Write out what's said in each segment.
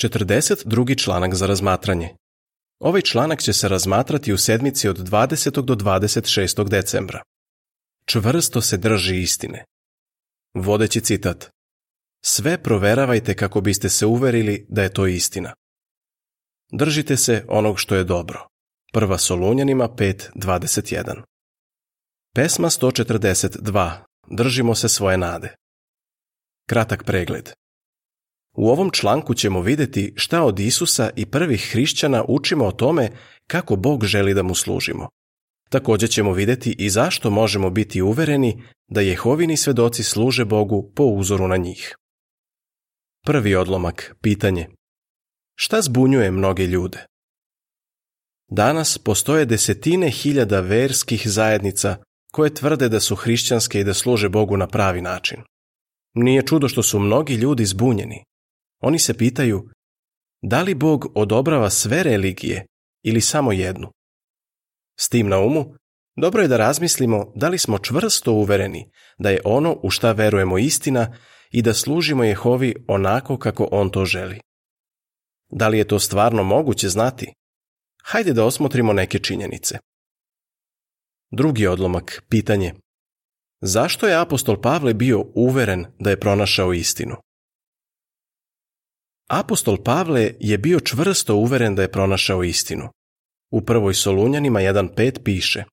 42. članak za razmatranje. Ovaj članak će se razmatrati u sedmici od 20. do 26. decembra. Čvrsto se drži istine. Vodeći citat. Sve proveravajte kako biste se uverili da je to istina. Držite se onog što je dobro. Prva Solunjanima 5.21 Pesma 142. Držimo se svoje nade. Kratak pregled. U ovom članku ćemo vidjeti šta od Isusa i prvih hrišćana učimo o tome kako Bog želi da mu služimo. Također ćemo vidjeti i zašto možemo biti uvereni da Jehovini svedoci služe Bogu po uzoru na njih. Prvi odlomak, pitanje. Šta zbunjuje mnoge ljude? Danas postoje desetine hiljada verskih zajednica koje tvrde da su hrišćanske i da služe Bogu na pravi način. Nije čudo što su mnogi ljudi zbunjeni. Oni se pitaju, da li Bog odobrava sve religije ili samo jednu? S tim na umu, dobro je da razmislimo da li smo čvrsto uvereni da je ono u šta verujemo istina i da služimo Jehovi onako kako On to želi. Da li je to stvarno moguće znati? Hajde da osmotrimo neke činjenice. Drugi odlomak, pitanje. Zašto je apostol Pavle bio uveren da je pronašao istinu? Apostol Pavle je bio čvrsto uveren da je pronašao istinu. U prvoj Solunjanima 1.5 piše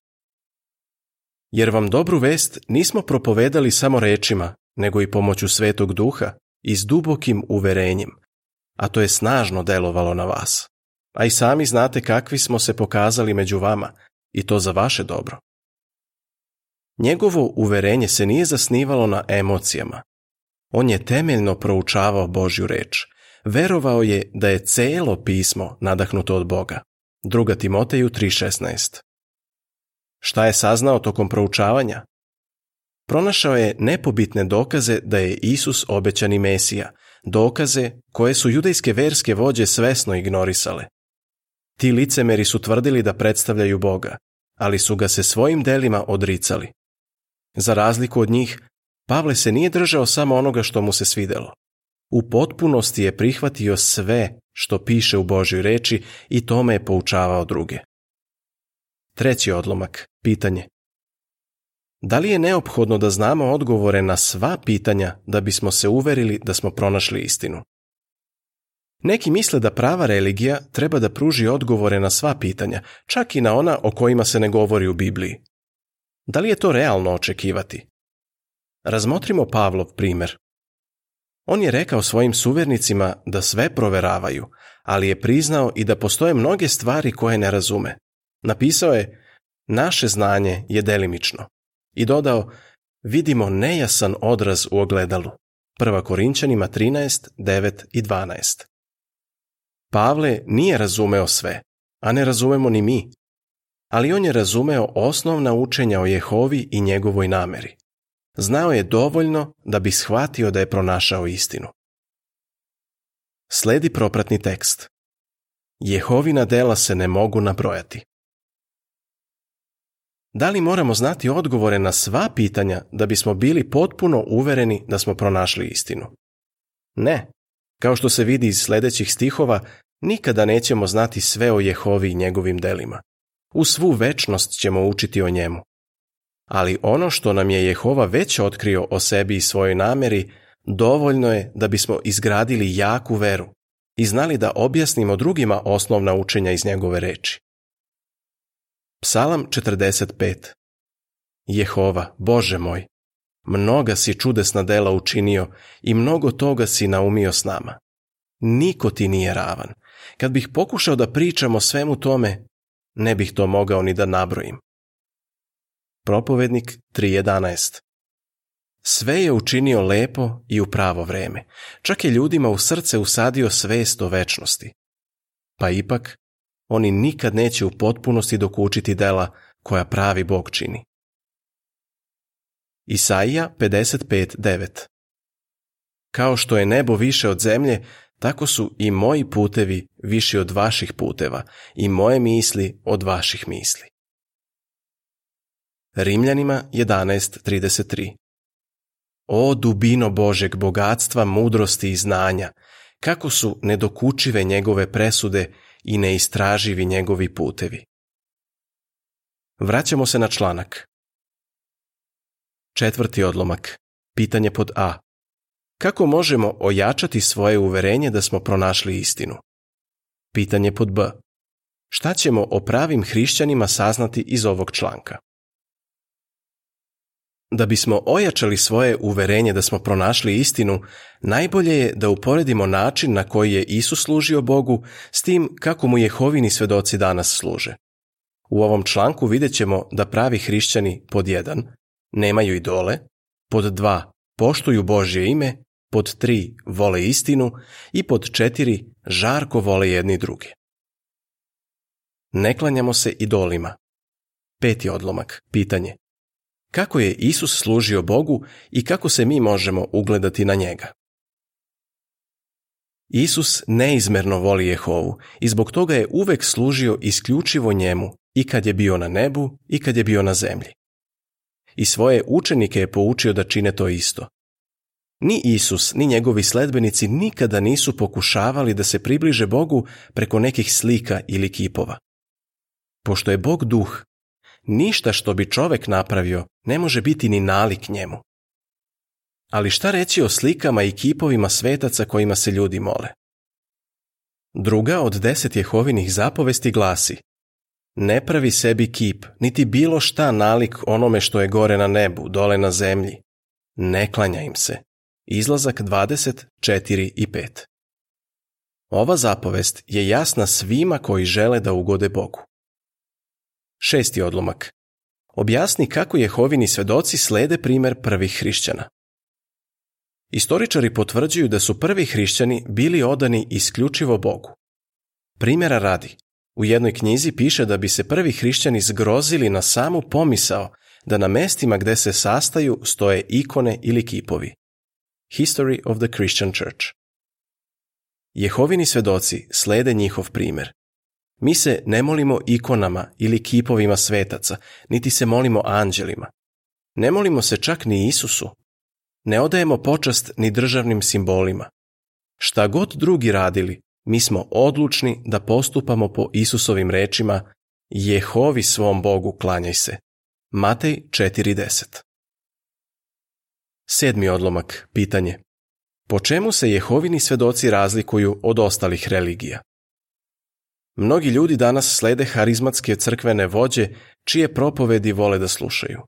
Jer vam dobru vest nismo propovedali samo rečima, nego i pomoću svetog duha i s dubokim uverenjem, a to je snažno delovalo na vas. A i sami znate kakvi smo se pokazali među vama, i to za vaše dobro. Njegovo uverenje se nije zasnivalo na emocijama. On je temeljno proučavao Božju reč – verovao je da je celo pismo nadahnuto od Boga. 2. Timoteju 3.16 Šta je saznao tokom proučavanja? Pronašao je nepobitne dokaze da je Isus obećani Mesija, dokaze koje su judejske verske vođe svesno ignorisale. Ti licemeri su tvrdili da predstavljaju Boga, ali su ga se svojim delima odricali. Za razliku od njih, Pavle se nije držao samo onoga što mu se svidelo. U potpunosti je prihvatio sve što piše u Božjoj reči i tome je poučavao druge. Treći odlomak, pitanje. Da li je neophodno da znamo odgovore na sva pitanja da bismo se uverili da smo pronašli istinu? Neki misle da prava religija treba da pruži odgovore na sva pitanja, čak i na ona o kojima se ne govori u Bibliji. Da li je to realno očekivati? Razmotrimo Pavlov primer. On je rekao svojim suvernicima da sve proveravaju, ali je priznao i da postoje mnoge stvari koje ne razume. Napisao je, naše znanje je delimično. I dodao, vidimo nejasan odraz u ogledalu. Prva Korinčanima 13, 9 i 12. Pavle nije razumeo sve, a ne razumemo ni mi. Ali on je razumeo osnovna učenja o Jehovi i njegovoj nameri znao je dovoljno da bi shvatio da je pronašao istinu. Sledi propratni tekst. Jehovina dela se ne mogu nabrojati. Da li moramo znati odgovore na sva pitanja da bismo bili potpuno uvereni da smo pronašli istinu? Ne. Kao što se vidi iz sljedećih stihova, nikada nećemo znati sve o Jehovi i njegovim delima. U svu večnost ćemo učiti o njemu ali ono što nam je Jehova već otkrio o sebi i svojoj namjeri, dovoljno je da bismo izgradili jaku veru i znali da objasnimo drugima osnovna učenja iz njegove reči. Psalam 45 Jehova, Bože moj, mnoga si čudesna dela učinio i mnogo toga si naumio s nama. Niko ti nije ravan. Kad bih pokušao da pričam o svemu tome, ne bih to mogao ni da nabrojim. Propovednik 3.11. Sve je učinio lepo i u pravo vreme. Čak je ljudima u srce usadio svest o večnosti. Pa ipak, oni nikad neće u potpunosti dokučiti dela koja pravi Bog čini. Isaija 55.9 Kao što je nebo više od zemlje, tako su i moji putevi viši od vaših puteva i moje misli od vaših misli. Rimljanima 11.33 O dubino Božeg bogatstva, mudrosti i znanja, kako su nedokučive njegove presude i neistraživi njegovi putevi. Vraćamo se na članak. Četvrti odlomak. Pitanje pod A. Kako možemo ojačati svoje uverenje da smo pronašli istinu? Pitanje pod B. Šta ćemo o pravim hrišćanima saznati iz ovog članka? Da bismo ojačali svoje uverenje da smo pronašli istinu, najbolje je da uporedimo način na koji je Isus služio Bogu s tim kako mu Jehovini svedoci danas služe. U ovom članku vidjet ćemo da pravi hrišćani pod 1. nemaju idole, pod 2. poštuju Božje ime, pod 3. vole istinu i pod 4. žarko vole jedni druge. Ne klanjamo se idolima. Peti odlomak, pitanje kako je Isus služio Bogu i kako se mi možemo ugledati na njega. Isus neizmerno voli Jehovu i zbog toga je uvek služio isključivo njemu i kad je bio na nebu i kad je bio na zemlji. I svoje učenike je poučio da čine to isto. Ni Isus, ni njegovi sledbenici nikada nisu pokušavali da se približe Bogu preko nekih slika ili kipova. Pošto je Bog duh, ništa što bi čovek napravio ne može biti ni nalik njemu. Ali šta reći o slikama i kipovima svetaca kojima se ljudi mole? Druga od deset jehovinih zapovesti glasi Ne pravi sebi kip, niti bilo šta nalik onome što je gore na nebu, dole na zemlji. Ne klanja im se. Izlazak 24 i 5 Ova zapovest je jasna svima koji žele da ugode Bogu. Šesti odlomak. Objasni kako Jehovini svedoci slede primjer prvih hrišćana. Istoričari potvrđuju da su prvi hrišćani bili odani isključivo Bogu. Primjera radi, u jednoj knjizi piše da bi se prvi hrišćani zgrozili na samu pomisao da na mestima gde se sastaju stoje ikone ili kipovi. History of the Christian Church Jehovini svedoci slede njihov primjer, mi se ne molimo ikonama ili kipovima svetaca, niti se molimo anđelima. Ne molimo se čak ni Isusu. Ne odajemo počast ni državnim simbolima. Šta god drugi radili, mi smo odlučni da postupamo po Isusovim rečima Jehovi svom Bogu klanjaj se. Matej 4.10 Sedmi odlomak, pitanje. Po čemu se Jehovini svedoci razlikuju od ostalih religija? Mnogi ljudi danas slede harizmatske crkvene vođe čije propovedi vole da slušaju.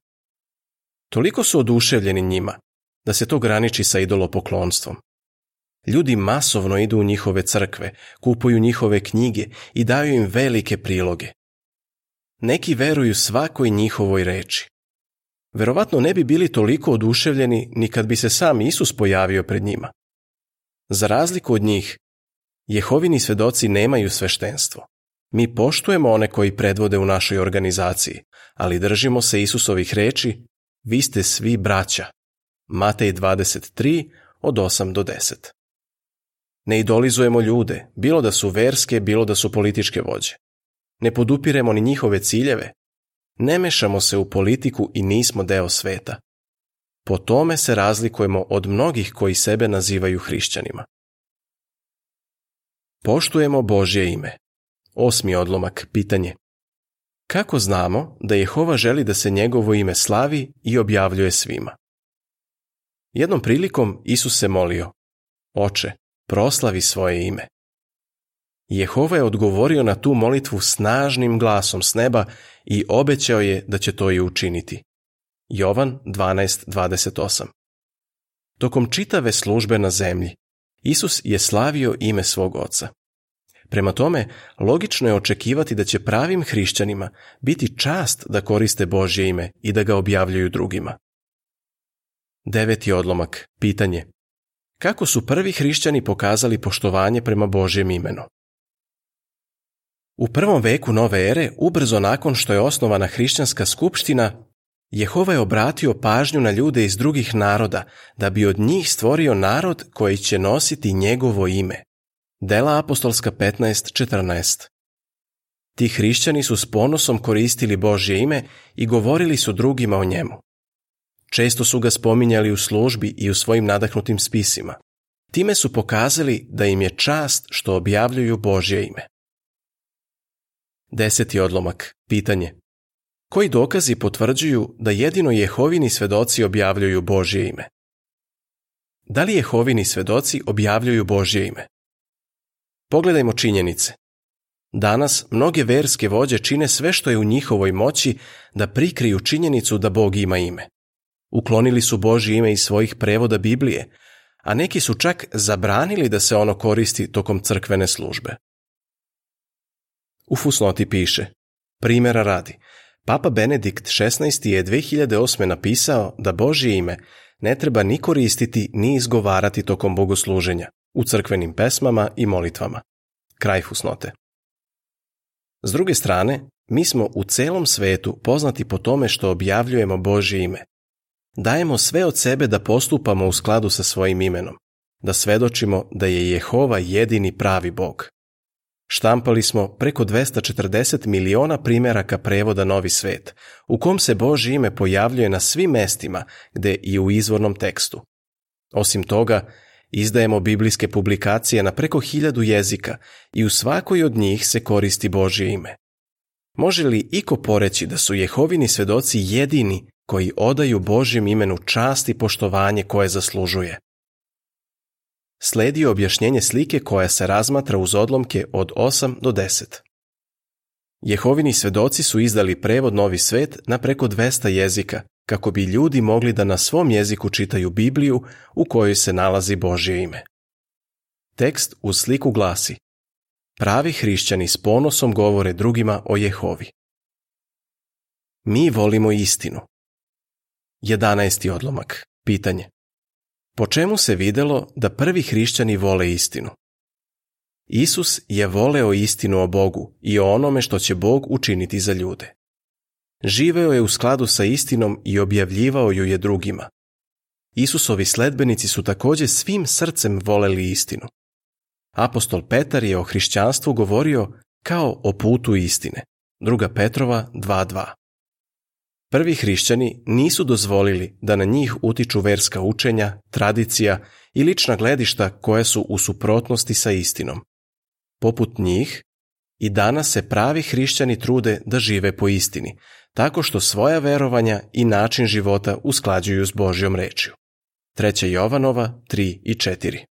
Toliko su oduševljeni njima da se to graniči sa idolopoklonstvom. Ljudi masovno idu u njihove crkve, kupuju njihove knjige i daju im velike priloge. Neki veruju svakoj njihovoj reči. Verovatno ne bi bili toliko oduševljeni ni kad bi se sam Isus pojavio pred njima. Za razliku od njih, Jehovini svedoci nemaju sveštenstvo. Mi poštujemo one koji predvode u našoj organizaciji, ali držimo se Isusovih reči, vi ste svi braća. Matej 23, od 8 do 10. Ne idolizujemo ljude, bilo da su verske, bilo da su političke vođe. Ne podupiremo ni njihove ciljeve. Ne mešamo se u politiku i nismo deo sveta. Po tome se razlikujemo od mnogih koji sebe nazivaju hrišćanima. Poštujemo Božje ime. Osmi odlomak, pitanje. Kako znamo da Jehova želi da se njegovo ime slavi i objavljuje svima? Jednom prilikom Isus se molio, Oče, proslavi svoje ime. Jehova je odgovorio na tu molitvu snažnim glasom s neba i obećao je da će to i učiniti. Jovan 12.28 Tokom čitave službe na zemlji, Isus je slavio ime svog oca. Prema tome, logično je očekivati da će pravim hrišćanima biti čast da koriste Božje ime i da ga objavljuju drugima. Deveti odlomak. Pitanje. Kako su prvi hrišćani pokazali poštovanje prema Božjem imenu? U prvom veku nove ere, ubrzo nakon što je osnovana hrišćanska skupština, Jehova je obratio pažnju na ljude iz drugih naroda, da bi od njih stvorio narod koji će nositi njegovo ime. Dela apostolska 15.14 Ti hrišćani su s ponosom koristili Božje ime i govorili su drugima o njemu. Često su ga spominjali u službi i u svojim nadahnutim spisima. Time su pokazali da im je čast što objavljuju Božje ime. Deseti odlomak. Pitanje koji dokazi potvrđuju da jedino Jehovini svedoci objavljuju Božje ime. Da li Jehovini svedoci objavljuju Božje ime? Pogledajmo činjenice. Danas mnoge verske vođe čine sve što je u njihovoj moći da prikriju činjenicu da Bog ima ime. Uklonili su Božje ime iz svojih prevoda Biblije, a neki su čak zabranili da se ono koristi tokom crkvene službe. U fusnoti piše, primjera radi, Papa Benedikt XVI. je 2008. napisao da Božje ime ne treba ni koristiti ni izgovarati tokom bogosluženja, u crkvenim pesmama i molitvama. Kraj fusnote. S druge strane, mi smo u celom svetu poznati po tome što objavljujemo Božje ime. Dajemo sve od sebe da postupamo u skladu sa svojim imenom, da svedočimo da je Jehova jedini pravi Bog. Štampali smo preko 240 miliona primjeraka prevoda Novi svet, u kom se Božje ime pojavljuje na svim mestima gdje i u izvornom tekstu. Osim toga, izdajemo biblijske publikacije na preko hiljadu jezika i u svakoj od njih se koristi Božje ime. Može li iko poreći da su Jehovini svedoci jedini koji odaju Božjem imenu čast i poštovanje koje zaslužuje? Slijedi objašnjenje slike koja se razmatra uz odlomke od 8 do 10. Jehovini svedoci su izdali prevod Novi svet na preko 200 jezika, kako bi ljudi mogli da na svom jeziku čitaju Bibliju u kojoj se nalazi Božje ime. Tekst uz sliku glasi Pravi hrišćani s ponosom govore drugima o Jehovi. Mi volimo istinu. 11. odlomak. Pitanje po čemu se vidjelo da prvi hrišćani vole istinu. Isus je voleo istinu o Bogu i o onome što će Bog učiniti za ljude. Živeo je u skladu sa istinom i objavljivao ju je drugima. Isusovi sledbenici su također svim srcem voleli istinu. Apostol Petar je o hrišćanstvu govorio kao o putu istine. Druga Petrova 2.2 Prvi hrišćani nisu dozvolili da na njih utiču verska učenja, tradicija i lična gledišta koje su u suprotnosti sa istinom. Poput njih, i danas se pravi hrišćani trude da žive po istini, tako što svoja verovanja i način života usklađuju s Božjom rečju. 3. Jovanova 3 i 4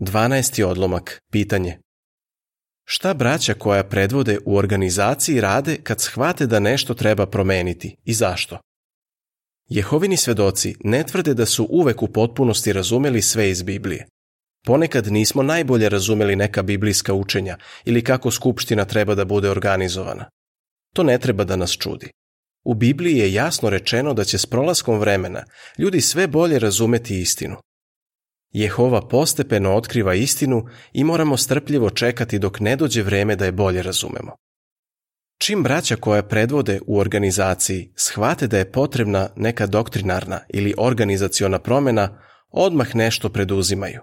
12. odlomak, pitanje Šta braća koja predvode u organizaciji rade kad shvate da nešto treba promeniti i zašto? Jehovini svedoci ne tvrde da su uvek u potpunosti razumeli sve iz Biblije. Ponekad nismo najbolje razumeli neka biblijska učenja ili kako skupština treba da bude organizovana. To ne treba da nas čudi. U Bibliji je jasno rečeno da će s prolaskom vremena ljudi sve bolje razumeti istinu, Jehova postepeno otkriva istinu i moramo strpljivo čekati dok ne dođe vrijeme da je bolje razumemo. Čim braća koja predvode u organizaciji shvate da je potrebna neka doktrinarna ili organizaciona promjena, odmah nešto preduzimaju.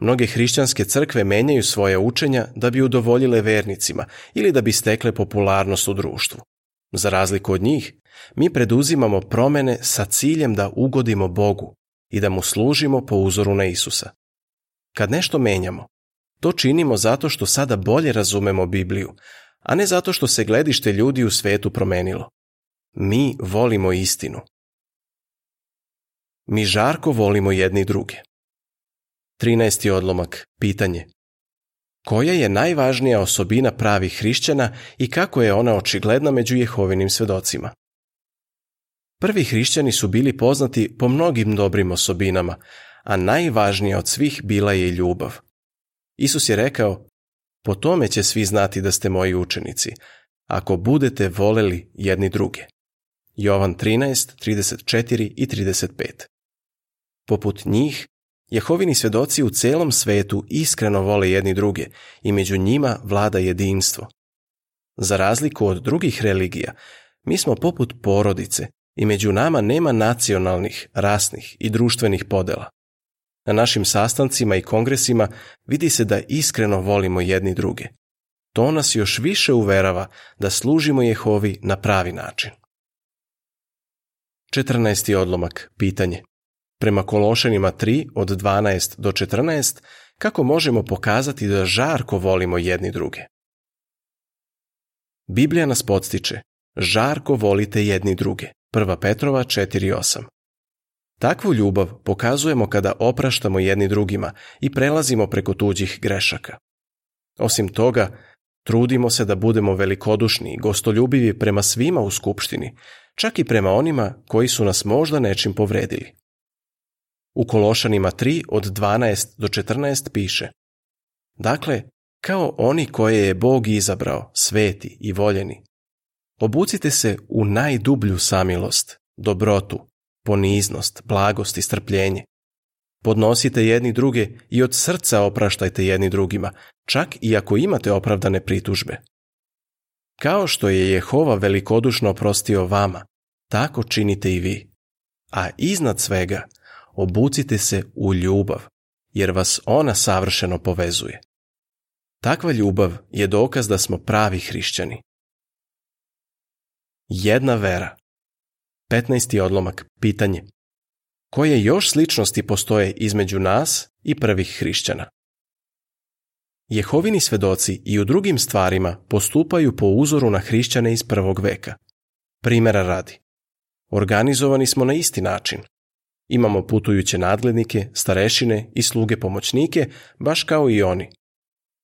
Mnoge hrišćanske crkve menjaju svoje učenja da bi udovoljile vernicima ili da bi stekle popularnost u društvu. Za razliku od njih, mi preduzimamo promjene sa ciljem da ugodimo Bogu, i da mu služimo po uzoru na Isusa. Kad nešto menjamo, to činimo zato što sada bolje razumemo Bibliju, a ne zato što se gledište ljudi u svetu promenilo. Mi volimo istinu. Mi žarko volimo jedni druge. 13. odlomak. Pitanje. Koja je najvažnija osobina pravih hrišćana i kako je ona očigledna među Jehovinim svedocima? Prvi hrišćani su bili poznati po mnogim dobrim osobinama, a najvažnija od svih bila je ljubav. Isus je rekao, po tome će svi znati da ste moji učenici, ako budete voleli jedni druge. Jovan 13, 34 i 35 Poput njih, Jehovini svjedoci u celom svetu iskreno vole jedni druge i među njima vlada jedinstvo. Za razliku od drugih religija, mi smo poput porodice i među nama nema nacionalnih, rasnih i društvenih podela. Na našim sastancima i kongresima vidi se da iskreno volimo jedni druge. To nas još više uverava da služimo Jehovi na pravi način. 14. odlomak, pitanje. Prema Kološenima 3 od 12 do 14, kako možemo pokazati da žarko volimo jedni druge? Biblija nas podstiče, žarko volite jedni druge. 1. Petrova 4.8. Takvu ljubav pokazujemo kada opraštamo jedni drugima i prelazimo preko tuđih grešaka. Osim toga, trudimo se da budemo velikodušni i gostoljubivi prema svima u skupštini, čak i prema onima koji su nas možda nečim povredili. U Kološanima 3 od 12 do 14 piše Dakle, kao oni koje je Bog izabrao, sveti i voljeni, Obucite se u najdublju samilost, dobrotu, poniznost, blagost i strpljenje. Podnosite jedni druge i od srca opraštajte jedni drugima, čak i ako imate opravdane pritužbe. Kao što je Jehova velikodušno oprostio vama, tako činite i vi. A iznad svega, obucite se u ljubav, jer vas ona savršeno povezuje. Takva ljubav je dokaz da smo pravi hrišćani. Jedna vera. 15. odlomak. Pitanje. Koje još sličnosti postoje između nas i prvih hrišćana? Jehovini svedoci i u drugim stvarima postupaju po uzoru na hrišćane iz prvog veka. Primjera radi. Organizovani smo na isti način. Imamo putujuće nadglednike, starešine i sluge pomoćnike, baš kao i oni.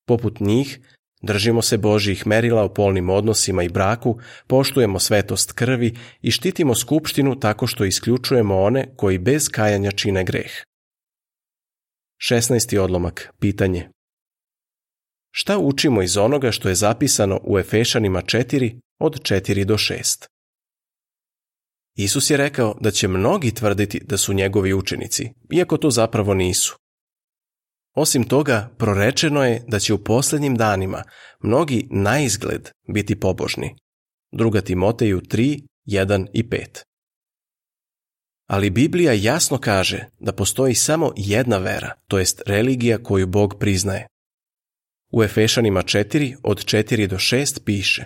Poput njih, Držimo se Božjih merila o polnim odnosima i braku, poštujemo svetost krvi i štitimo skupštinu tako što isključujemo one koji bez kajanja čine greh. 16. odlomak. Pitanje. Šta učimo iz onoga što je zapisano u Efešanima 4 od 4 do 6? Isus je rekao da će mnogi tvrditi da su njegovi učenici, iako to zapravo nisu. Osim toga, prorečeno je da će u posljednjim danima mnogi na izgled biti pobožni. Druga Timoteju 3, 1 i 5. Ali Biblija jasno kaže da postoji samo jedna vera, to jest religija koju Bog priznaje. U Efešanima 4 od 4 do 6 piše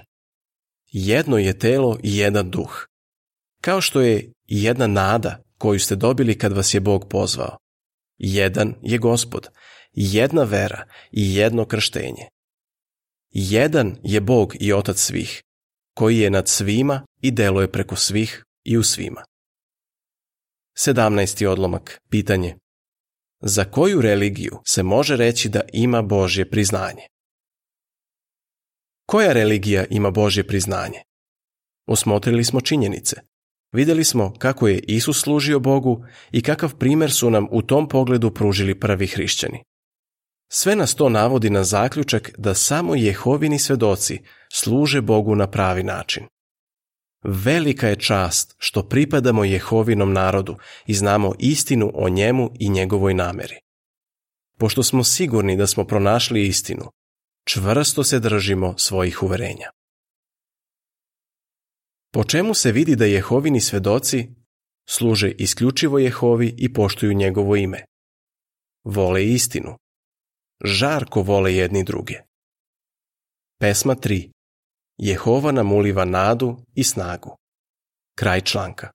Jedno je telo i jedan duh, kao što je jedna nada koju ste dobili kad vas je Bog pozvao. Jedan je gospod, jedna vera i jedno krštenje. Jedan je Bog i Otac svih, koji je nad svima i deluje preko svih i u svima. 17. odlomak. Pitanje. Za koju religiju se može reći da ima Božje priznanje? Koja religija ima Božje priznanje? Osmotrili smo činjenice. Vidjeli smo kako je Isus služio Bogu i kakav primjer su nam u tom pogledu pružili prvi hrišćani. Sve nas to navodi na zaključak da samo Jehovini svedoci služe Bogu na pravi način. Velika je čast što pripadamo Jehovinom narodu i znamo istinu o njemu i njegovoj nameri. Pošto smo sigurni da smo pronašli istinu, čvrsto se držimo svojih uverenja. Po čemu se vidi da Jehovini svedoci služe isključivo Jehovi i poštuju njegovo ime. Vole istinu. Žarko vole jedni druge. Pesma 3. Jehova nam uliva nadu i snagu. Kraj članka.